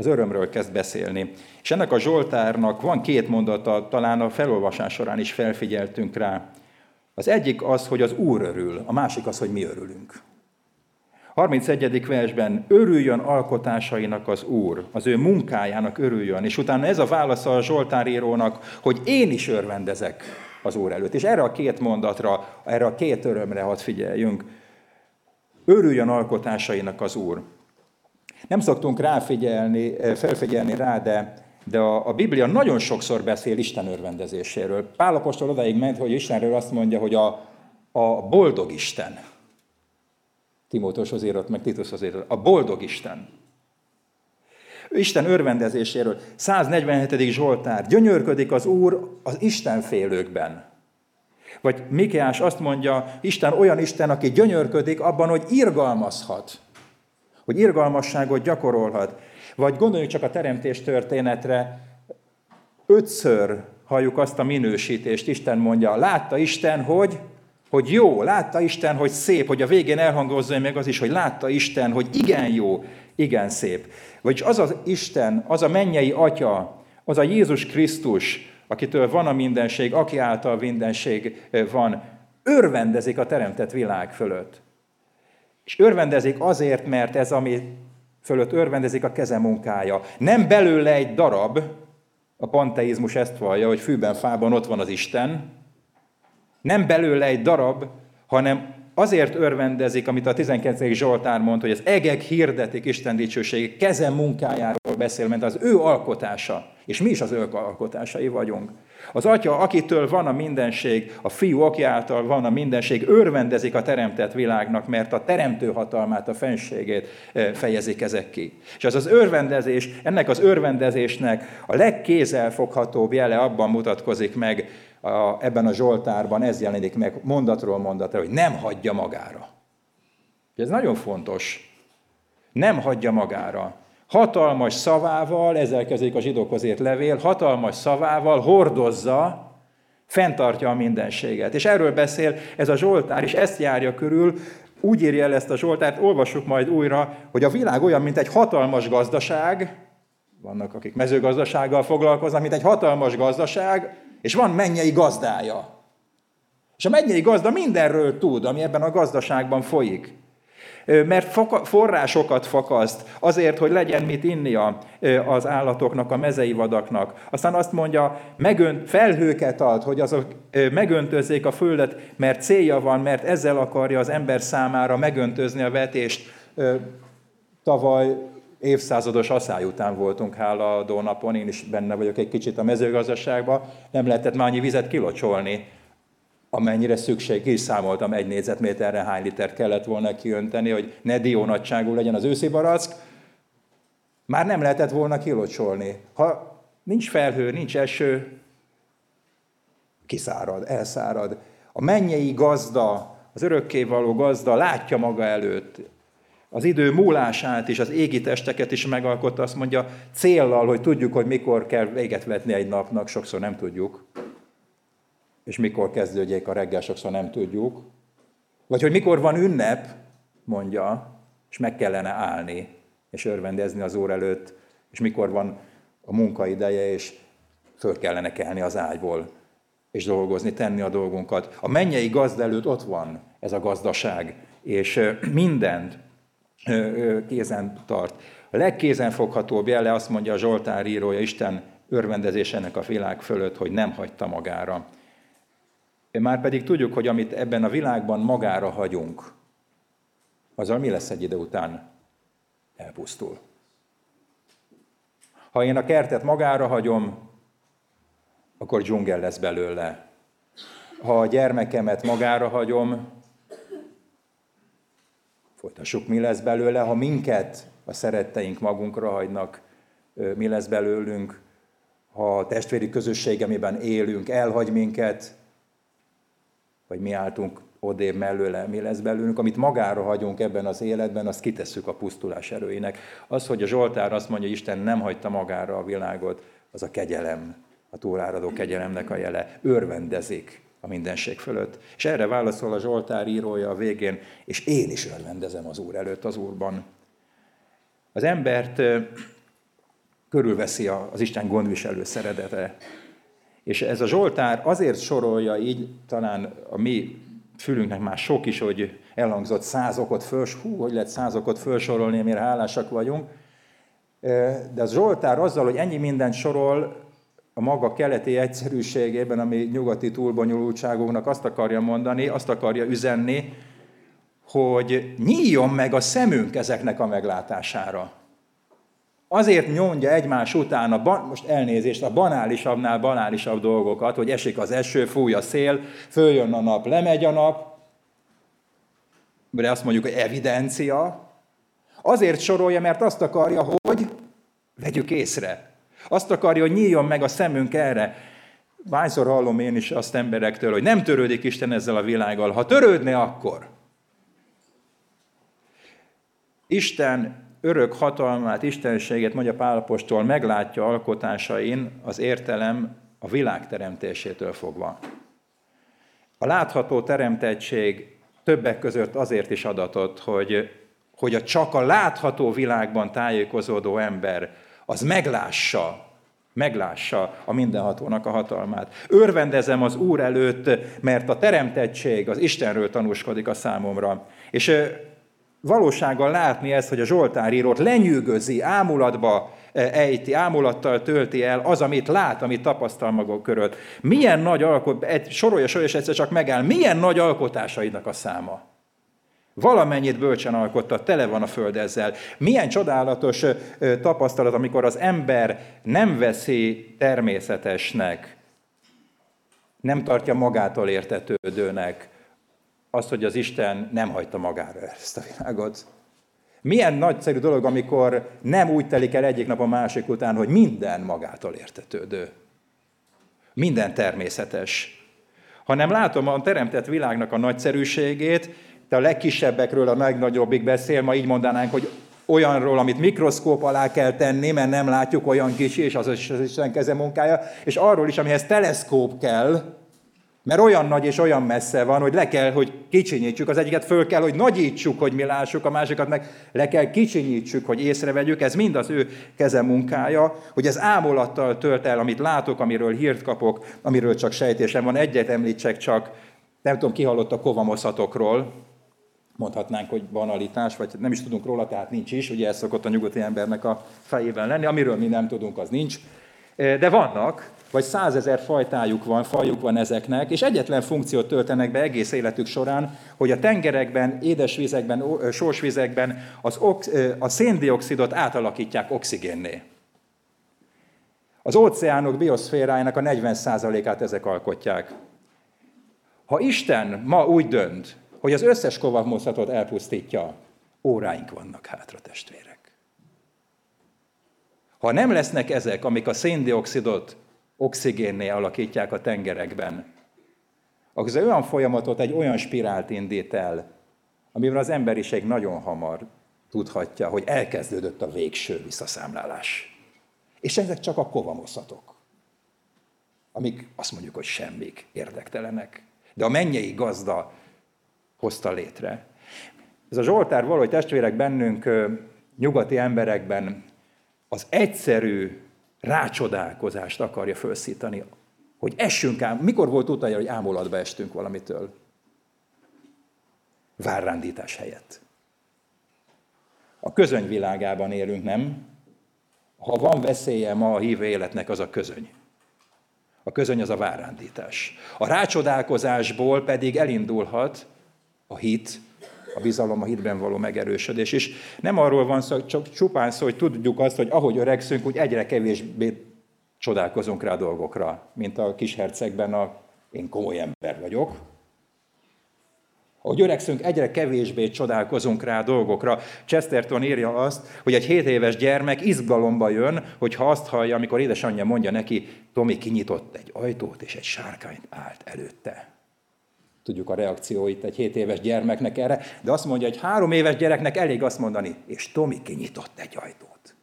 az örömről kezd beszélni. És ennek a Zsoltárnak van két mondata, talán a felolvasás során is felfigyeltünk rá. Az egyik az, hogy az Úr örül, a másik az, hogy mi örülünk. 31. versben örüljön alkotásainak az Úr, az ő munkájának örüljön, és utána ez a válasz a Zsoltárírónak, hogy én is örvendezek az Úr előtt. És erre a két mondatra, erre a két örömre hadd figyeljünk. Örüljön alkotásainak az Úr. Nem szoktunk ráfigyelni, felfigyelni rá, de, de a, a Biblia nagyon sokszor beszél Isten örvendezéséről. Pálapostól odaig ment, hogy Istenről azt mondja, hogy a, a boldog Isten. Timótoshoz írott, meg Titushoz írott. A boldog Isten. Isten örvendezéséről. 147. Zsoltár. Gyönyörködik az Úr az Isten félőkben. Vagy Mikiás azt mondja, Isten olyan Isten, aki gyönyörködik abban, hogy irgalmazhat. Hogy irgalmasságot gyakorolhat. Vagy gondoljuk csak a teremtés történetre, ötször halljuk azt a minősítést, Isten mondja, látta Isten, hogy hogy jó, látta Isten, hogy szép, hogy a végén elhangozza meg az is, hogy látta Isten, hogy igen jó, igen szép. Vagyis az az Isten, az a mennyei Atya, az a Jézus Krisztus, akitől van a mindenség, aki által mindenség van, örvendezik a teremtett világ fölött. És örvendezik azért, mert ez, ami fölött örvendezik a keze munkája. Nem belőle egy darab, a panteizmus ezt vallja, hogy fűben, fában ott van az Isten, nem belőle egy darab, hanem azért örvendezik, amit a 19. Zsoltár mond, hogy az egek hirdetik Isten dicsőség, keze munkájáról beszél, mert az ő alkotása, és mi is az ő alkotásai vagyunk. Az atya, akitől van a mindenség, a fiú, aki által van a mindenség, örvendezik a teremtett világnak, mert a teremtő hatalmát, a fenségét eh, fejezik ezek ki. És az az örvendezés, ennek az örvendezésnek a legkézzelfoghatóbb jele abban mutatkozik meg, a, ebben a Zsoltárban ez jelenik meg mondatról mondatra, hogy nem hagyja magára. Ez nagyon fontos. Nem hagyja magára. Hatalmas szavával, ezzel kezdődik a zsidókhoz ért levél, hatalmas szavával hordozza, fenntartja a mindenséget. És erről beszél ez a Zsoltár, és ezt járja körül, úgy írja el ezt a Zsoltárt, olvassuk majd újra, hogy a világ olyan, mint egy hatalmas gazdaság, vannak, akik mezőgazdasággal foglalkoznak, mint egy hatalmas gazdaság, és van mennyei gazdája. És a mennyei gazda mindenről tud, ami ebben a gazdaságban folyik. Mert forrásokat fakaszt azért, hogy legyen mit innia az állatoknak, a mezei vadaknak. Aztán azt mondja, megönt, felhőket ad, hogy azok megöntözzék a földet, mert célja van, mert ezzel akarja az ember számára megöntözni a vetést. Tavaly évszázados asszály után voltunk háladó napon, én is benne vagyok egy kicsit a mezőgazdaságban, nem lehetett már annyi vizet kilocsolni, amennyire szükség, is számoltam egy négyzetméterre hány litert kellett volna kiönteni, hogy ne diónagyságú legyen az őszi barack, már nem lehetett volna kilocsolni. Ha nincs felhő, nincs eső, kiszárad, elszárad. A mennyei gazda, az örökkévaló gazda látja maga előtt az idő múlását is, az égi testeket is megalkotta, azt mondja, céllal, hogy tudjuk, hogy mikor kell véget vetni egy napnak, sokszor nem tudjuk. És mikor kezdődjék a reggel, sokszor nem tudjuk. Vagy hogy mikor van ünnep, mondja, és meg kellene állni, és örvendezni az óra előtt, és mikor van a munkaideje, és föl kellene kelni az ágyból, és dolgozni, tenni a dolgunkat. A mennyei gazda előtt ott van ez a gazdaság, és mindent kézen tart. A legkézenfoghatóbb jele azt mondja a Zsoltár írója, Isten örvendezésének a világ fölött, hogy nem hagyta magára. Már pedig tudjuk, hogy amit ebben a világban magára hagyunk, azzal mi lesz egy idő után? Elpusztul. Ha én a kertet magára hagyom, akkor dzsungel lesz belőle. Ha a gyermekemet magára hagyom, Folytassuk, mi lesz belőle, ha minket a szeretteink magunkra hagynak, mi lesz belőlünk, ha a testvéri közösség, amiben élünk, elhagy minket, vagy mi álltunk odébb mellőle, mi lesz belőlünk, amit magára hagyunk ebben az életben, azt kitesszük a pusztulás erőinek. Az, hogy a Zsoltár azt mondja, Isten nem hagyta magára a világot, az a kegyelem, a túláradó kegyelemnek a jele. Örvendezik a mindenség fölött. És erre válaszol a Zsoltár írója a végén, és én is örvendezem az Úr előtt az Úrban. Az embert körülveszi az Isten gondviselő szeretete. És ez a Zsoltár azért sorolja így, talán a mi fülünknek már sok is, hogy elhangzott százokot föls, hú, hogy lehet százokot felsorolni, mire hálásak vagyunk. De az Zsoltár azzal, hogy ennyi mindent sorol, a maga keleti egyszerűségében, ami nyugati túlbonyolultságunknak azt akarja mondani, azt akarja üzenni, hogy nyíljon meg a szemünk ezeknek a meglátására. Azért nyomja egymás után, a, most elnézést, a banálisabbnál banálisabb dolgokat, hogy esik az eső, fúj a szél, följön a nap, lemegy a nap, de azt mondjuk, hogy evidencia. Azért sorolja, mert azt akarja, hogy vegyük észre. Azt akarja, hogy nyíljon meg a szemünk erre. Ványszor hallom én is azt emberektől, hogy nem törődik Isten ezzel a világgal. Ha törődne, akkor. Isten örök hatalmát, istenséget, mondja Pálapostól, meglátja alkotásain az értelem a világ teremtésétől fogva. A látható teremtettség többek között azért is adatott, hogy, hogy a csak a látható világban tájékozódó ember az meglássa, meglássa a mindenhatónak a hatalmát. Örvendezem az Úr előtt, mert a teremtettség az Istenről tanúskodik a számomra. És valósággal látni ezt, hogy a Zsoltár írót lenyűgözi, ámulatba ejti, ámulattal tölti el az, amit lát, amit tapasztal maga körül. Milyen nagy alkot, sorolja, sorolja, és egyszer csak megáll, milyen nagy alkotásaidnak a száma. Valamennyit bölcsen alkotta, tele van a föld ezzel. Milyen csodálatos tapasztalat, amikor az ember nem veszi természetesnek, nem tartja magától értetődőnek, azt, hogy az Isten nem hagyta magára ezt a világot. Milyen nagyszerű dolog, amikor nem úgy telik el egyik nap a másik után, hogy minden magától értetődő. Minden természetes. Hanem látom a teremtett világnak a nagyszerűségét, te a legkisebbekről a legnagyobbig beszél, ma így mondanánk, hogy olyanról, amit mikroszkóp alá kell tenni, mert nem látjuk olyan kicsi, és az is az Isten keze munkája, és arról is, amihez teleszkóp kell, mert olyan nagy és olyan messze van, hogy le kell, hogy kicsinyítsük. Az egyiket föl kell, hogy nagyítsuk, hogy mi lássuk, a másikat meg le kell kicsinyítsük, hogy észrevegyük. Ez mind az ő keze munkája, hogy ez ámulattal tölt el, amit látok, amiről hírt kapok, amiről csak sejtésem van. Egyet említsek csak, nem tudom, ki hallott a kovamoszatokról, mondhatnánk, hogy banalitás, vagy nem is tudunk róla, tehát nincs is, ugye ez szokott a nyugati embernek a fejében lenni, amiről mi nem tudunk, az nincs. De vannak, vagy százezer fajtájuk van, fajuk van ezeknek, és egyetlen funkciót töltenek be egész életük során, hogy a tengerekben, édesvizekben, sósvizekben az ox, a széndiokszidot átalakítják oxigénné. Az óceánok bioszférájának a 40%-át ezek alkotják. Ha Isten ma úgy dönt, hogy az összes kovamoszatot elpusztítja, óráink vannak hátra, testvérek. Ha nem lesznek ezek, amik a széndiokszidot oxigénné alakítják a tengerekben, ez olyan folyamatot, egy olyan spirált indít el, amivel az emberiség nagyon hamar tudhatja, hogy elkezdődött a végső visszaszámlálás. És ezek csak a kovamoszatok, amik azt mondjuk, hogy semmik, érdektelenek. De a mennyei gazda hozta létre. Ez a Zsoltár valahogy testvérek bennünk, nyugati emberekben az egyszerű rácsodálkozást akarja felszítani, hogy essünk ám. Mikor volt utoljára, hogy ámulatba estünk valamitől? Várrándítás helyett. A közöny világában élünk, nem? Ha van veszélye ma a hívő életnek, az a közöny. A közöny az a várrándítás. A rácsodálkozásból pedig elindulhat a hit, a bizalom, a hitben való megerősödés. És nem arról van szó, csak csupán szó, hogy tudjuk azt, hogy ahogy öregszünk, úgy egyre kevésbé csodálkozunk rá dolgokra, mint a kis hercegben a én komoly ember vagyok. Ahogy öregszünk, egyre kevésbé csodálkozunk rá dolgokra. Chesterton írja azt, hogy egy 7 éves gyermek izgalomba jön, hogyha azt hallja, amikor édesanyja mondja neki, Tomi kinyitott egy ajtót, és egy sárkány állt előtte tudjuk a reakcióit egy 7 éves gyermeknek erre, de azt mondja, hogy három éves gyereknek elég azt mondani, és Tomi kinyitott egy ajtót.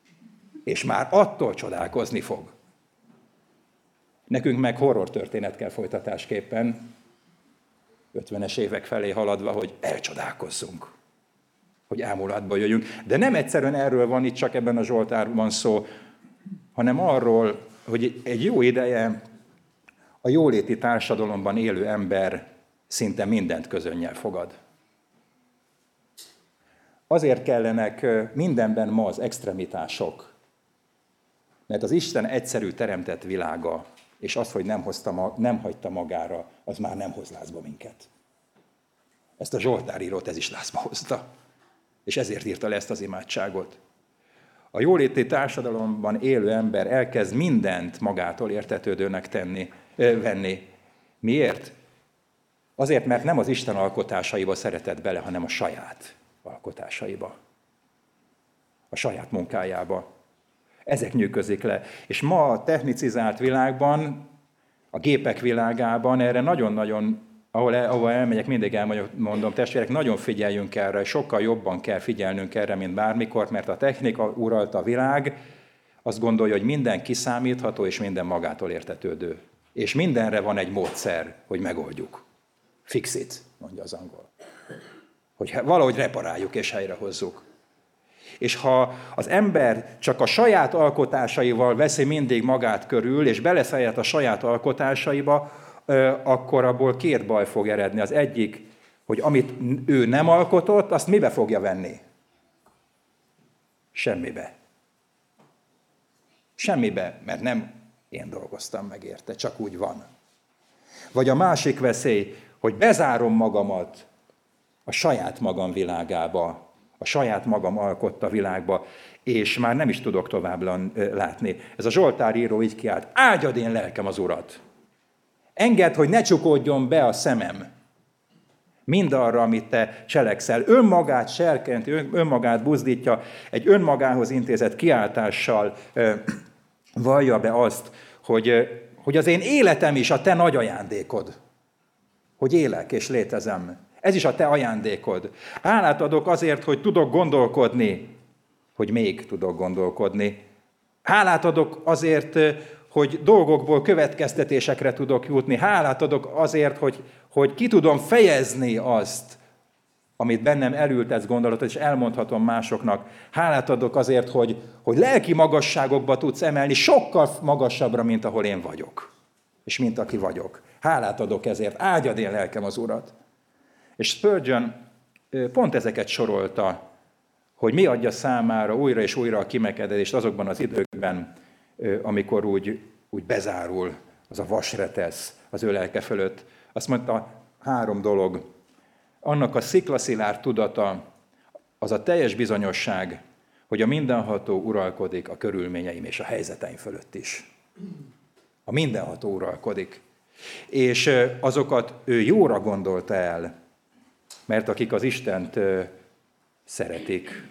És már attól csodálkozni fog. Nekünk meg horror történet kell folytatásképpen, 50-es évek felé haladva, hogy elcsodálkozzunk, hogy ámulatba jöjjünk. De nem egyszerűen erről van itt csak ebben a Zsoltárban szó, hanem arról, hogy egy jó ideje a jóléti társadalomban élő ember szinte mindent közönnyel fogad. Azért kellenek mindenben ma az extremitások, mert az Isten egyszerű teremtett világa, és az, hogy nem, hozta, nem hagyta magára, az már nem hoz lázba minket. Ezt a Zsoltár írót ez is lázba hozta. És ezért írta le ezt az imádságot. A jóléti társadalomban élő ember elkezd mindent magától értetődőnek tenni, venni. Miért? Azért, mert nem az Isten alkotásaiba szeretett bele, hanem a saját alkotásaiba. A saját munkájába. Ezek nyűközik le. És ma a technicizált világban, a gépek világában erre nagyon-nagyon, ahol, el, ahol elmegyek, mindig elmondom, testvérek, nagyon figyeljünk erre, sokkal jobban kell figyelnünk erre, mint bármikor, mert a technika uralta a világ, azt gondolja, hogy minden kiszámítható és minden magától értetődő. És mindenre van egy módszer, hogy megoldjuk. Fix it, mondja az angol. Hogy valahogy reparáljuk és helyrehozzuk. És ha az ember csak a saját alkotásaival veszi mindig magát körül, és beleszállját a saját alkotásaiba, akkor abból két baj fog eredni. Az egyik, hogy amit ő nem alkotott, azt mibe fogja venni? Semmibe. Semmibe, mert nem én dolgoztam meg érte, csak úgy van. Vagy a másik veszély, hogy bezárom magamat a saját magam világába, a saját magam alkotta világba, és már nem is tudok tovább látni. Ez a Zsoltár író így kiált, áldjad én lelkem az Urat. Engedd, hogy ne csukódjon be a szemem mindarra, amit te cselekszel. Önmagát serkenti, önmagát buzdítja, egy önmagához intézett kiáltással vallja be azt, hogy, hogy az én életem is a te nagy ajándékod. Hogy élek és létezem. Ez is a te ajándékod. Hálát adok azért, hogy tudok gondolkodni, hogy még tudok gondolkodni. Hálát adok azért, hogy dolgokból következtetésekre tudok jutni. Hálát adok azért, hogy, hogy ki tudom fejezni azt, amit bennem elült ez gondolatot, és elmondhatom másoknak. Hálát adok azért, hogy, hogy lelki magasságokba tudsz emelni, sokkal magasabbra, mint ahol én vagyok, és mint aki vagyok. Hálát adok ezért, áldjad én lelkem az Urat. És Spurgeon pont ezeket sorolta, hogy mi adja számára újra és újra a kimekedést azokban az időkben, amikor úgy, úgy bezárul az a vasretesz az ő lelke fölött. Azt mondta, három dolog. Annak a sziklaszilárd tudata, az a teljes bizonyosság, hogy a mindenható uralkodik a körülményeim és a helyzeteim fölött is. A mindenható uralkodik. És azokat ő jóra gondolta el, mert akik az Istent szeretik,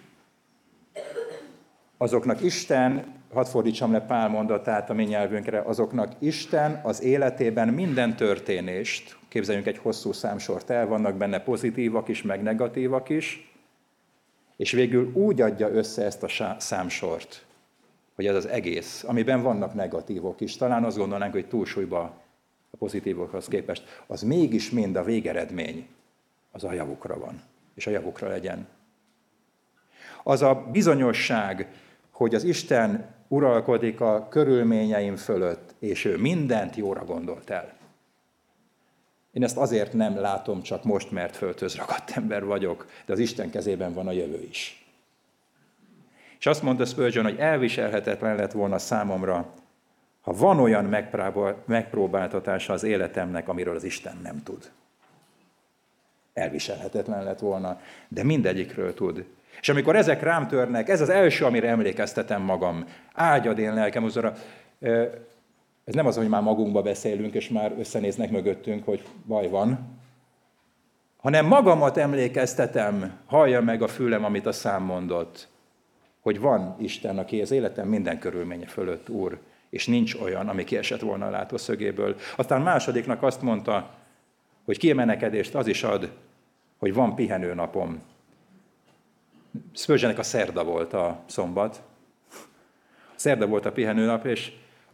azoknak Isten, hadd fordítsam le Pál mondatát a mi nyelvünkre, azoknak Isten az életében minden történést, képzeljünk egy hosszú számsort el, vannak benne pozitívak is, meg negatívak is, és végül úgy adja össze ezt a számsort, hogy ez az egész, amiben vannak negatívok is, talán azt gondolnánk, hogy túlsúlyba a pozitívokhoz képest, az mégis mind a végeredmény, az a javukra van, és a javukra legyen. Az a bizonyosság, hogy az Isten uralkodik a körülményeim fölött, és ő mindent jóra gondolt el. Én ezt azért nem látom csak most, mert földhöz ragadt ember vagyok, de az Isten kezében van a jövő is. És azt mondta Spurgeon, hogy elviselhetetlen lett volna számomra, ha van olyan megpróbáltatása az életemnek, amiről az Isten nem tud elviselhetetlen lett volna, de mindegyikről tud. És amikor ezek rám törnek, ez az első, amire emlékeztetem magam. Áldjad én lelkem, uzora. Ez nem az, hogy már magunkba beszélünk, és már összenéznek mögöttünk, hogy baj van, hanem magamat emlékeztetem, hallja meg a fülem, amit a szám mondott, hogy van Isten, aki az életem minden körülménye fölött úr, és nincs olyan, ami kiesett volna a látószögéből. Aztán másodiknak azt mondta, hogy kiemenekedést az is ad, hogy van pihenőnapom. Spurgeonnek a szerda volt a szombat. Szerda volt a pihenőnap, és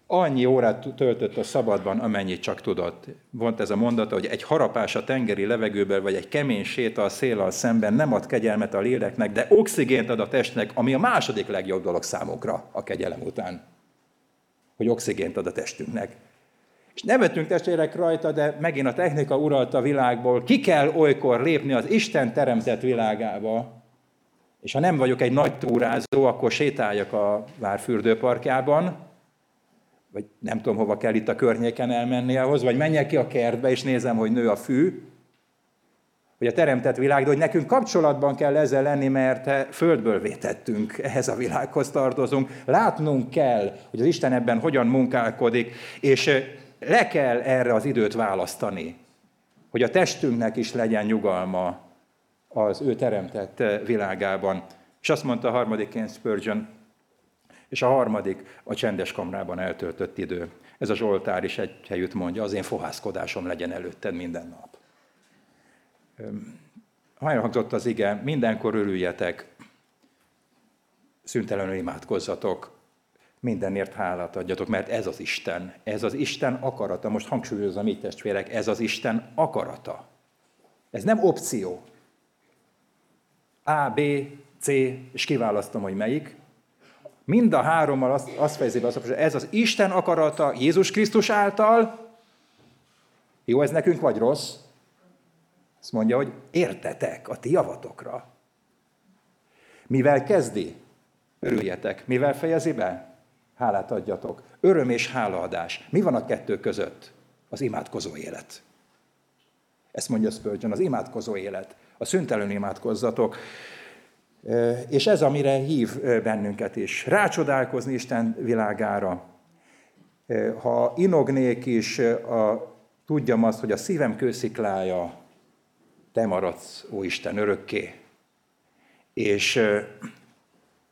annyi órát töltött a szabadban, amennyit csak tudott. Volt ez a mondata, hogy egy harapás a tengeri levegőben, vagy egy kemény séta a széllal szemben nem ad kegyelmet a léleknek, de oxigént ad a testnek, ami a második legjobb dolog számunkra a kegyelem után. Hogy oxigént ad a testünknek. És nevetünk testvérek rajta, de megint a technika uralta a világból. Ki kell olykor lépni az Isten teremtett világába, és ha nem vagyok egy nagy túrázó, akkor sétáljak a várfürdőparkjában, vagy nem tudom, hova kell itt a környéken elmenni ahhoz, vagy menjek ki a kertbe, és nézem, hogy nő a fű, hogy a teremtett világ, de hogy nekünk kapcsolatban kell ezzel lenni, mert földből vétettünk, ehhez a világhoz tartozunk. Látnunk kell, hogy az Isten ebben hogyan munkálkodik, és le kell erre az időt választani, hogy a testünknek is legyen nyugalma az ő teremtett világában. És azt mondta a harmadiként Spurgeon, és a harmadik a csendes kamrában eltöltött idő. Ez a Zsoltár is egy helyütt mondja, az én fohászkodásom legyen előtted minden nap. Ha elhangzott az ige, mindenkor örüljetek, szüntelenül imádkozzatok, mindenért hálát adjatok, mert ez az Isten, ez az Isten akarata. Most hangsúlyozom így testvérek, ez az Isten akarata. Ez nem opció. A, B, C, és kiválasztom, hogy melyik. Mind a hárommal azt, azt fejezi be, hogy ez az Isten akarata Jézus Krisztus által. Jó ez nekünk, vagy rossz? Azt mondja, hogy értetek a ti javatokra. Mivel kezdi? Örüljetek. Mivel fejezi be? Hálát adjatok. Öröm és hálaadás. Mi van a kettő között? Az imádkozó élet. Ezt mondja Spurgeon, az imádkozó élet. A szüntelőn imádkozzatok. És ez, amire hív bennünket is. Rácsodálkozni Isten világára. Ha inognék is, a, tudjam azt, hogy a szívem kősziklája, te maradsz, ó Isten, örökké. És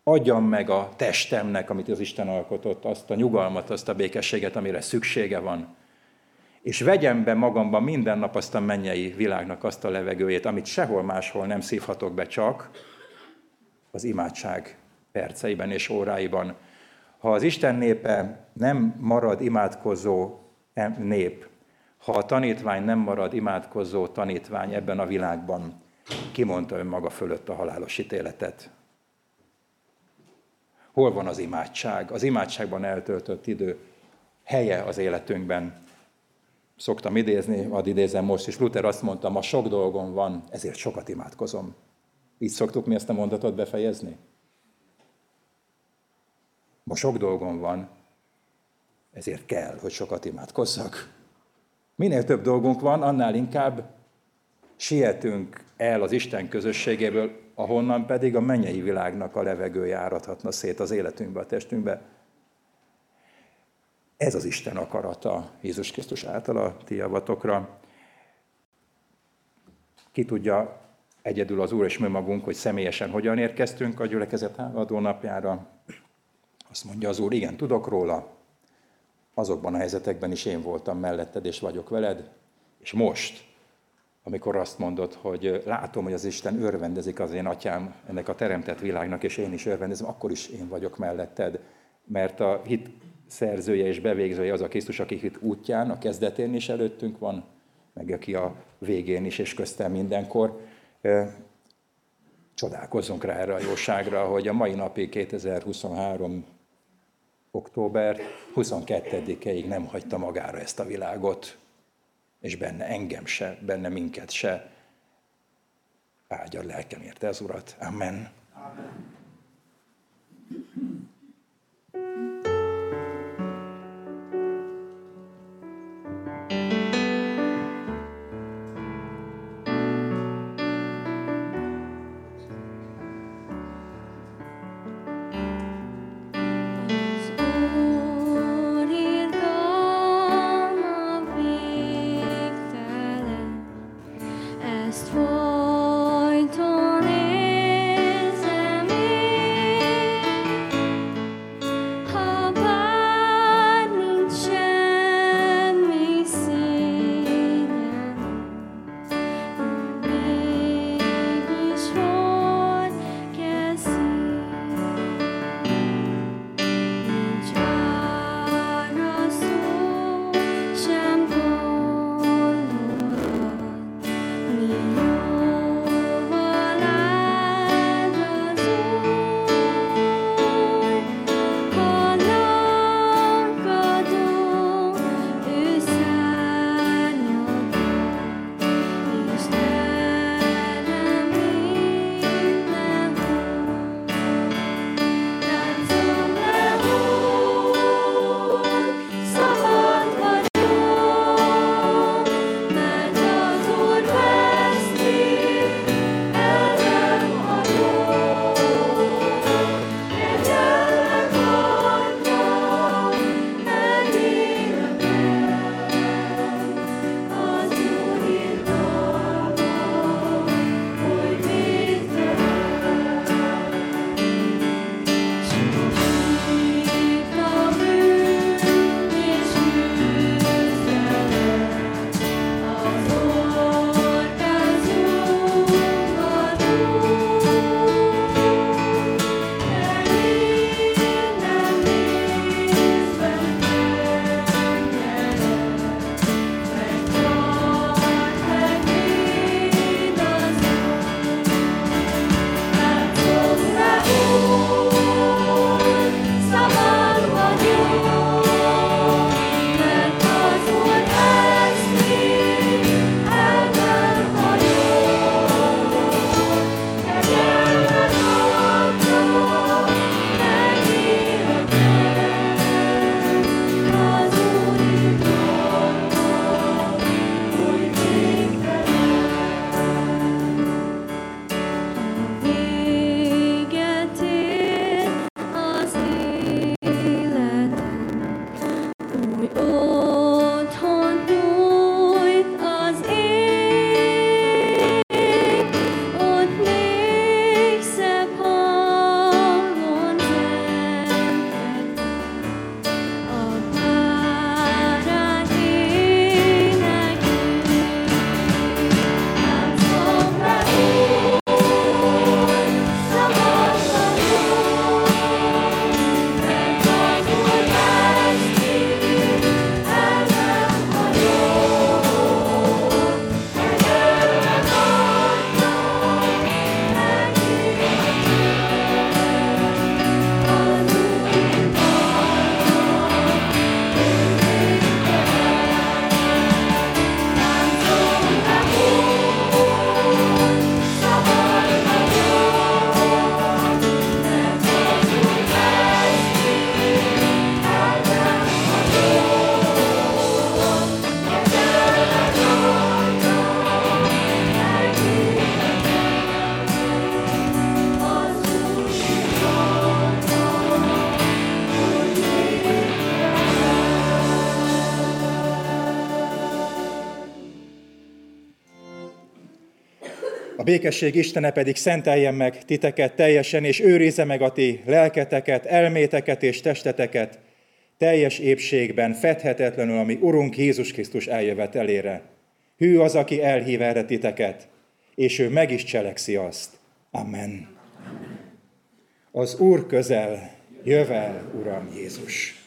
adjam meg a testemnek, amit az Isten alkotott, azt a nyugalmat, azt a békességet, amire szüksége van. És vegyem be magamban minden nap azt a mennyei világnak azt a levegőjét, amit sehol máshol nem szívhatok be csak, az imádság perceiben és óráiban. Ha az Isten népe nem marad imádkozó nép, ha a tanítvány nem marad imádkozó tanítvány ebben a világban, kimondta önmaga fölött a halálos ítéletet. Hol van az imádság? Az imádságban eltöltött idő helye az életünkben. Szoktam idézni, ad idézem most is. Luther azt mondta, ma sok dolgom van, ezért sokat imádkozom. Így szoktuk mi ezt a mondatot befejezni? Ma sok dolgom van, ezért kell, hogy sokat imádkozzak. Minél több dolgunk van, annál inkább sietünk el az Isten közösségéből, ahonnan pedig a mennyei világnak a levegője áradhatna szét az életünkbe, a testünkbe. Ez az Isten akarata Jézus Krisztus által a ti javatokra. Ki tudja egyedül az Úr és mi magunk, hogy személyesen hogyan érkeztünk a gyülekezet adó napjára. Azt mondja az Úr, igen, tudok róla, azokban a helyzetekben is én voltam melletted, és vagyok veled, és most, amikor azt mondod, hogy látom, hogy az Isten örvendezik az én atyám ennek a teremtett világnak, és én is örvendezem, akkor is én vagyok melletted. Mert a hit szerzője és bevégzője az a Krisztus, aki hit útján, a kezdetén is előttünk van, meg aki a végén is, és köztem mindenkor. Csodálkozzunk rá erre a jóságra, hogy a mai napig 2023 október 22-ig nem hagyta magára ezt a világot, és benne engem se, benne minket se. Áldja lelkem érte az Urat. Amen. Amen. Békesség Istene pedig szenteljen meg titeket teljesen, és őrize meg a ti lelketeket, elméteket és testeteket teljes épségben, fedhetetlenül, ami Urunk Jézus Krisztus eljövetelére. Hű az, aki elhív erre titeket, és ő meg is cselekszi azt. Amen. Az Úr közel, jövel, Uram Jézus!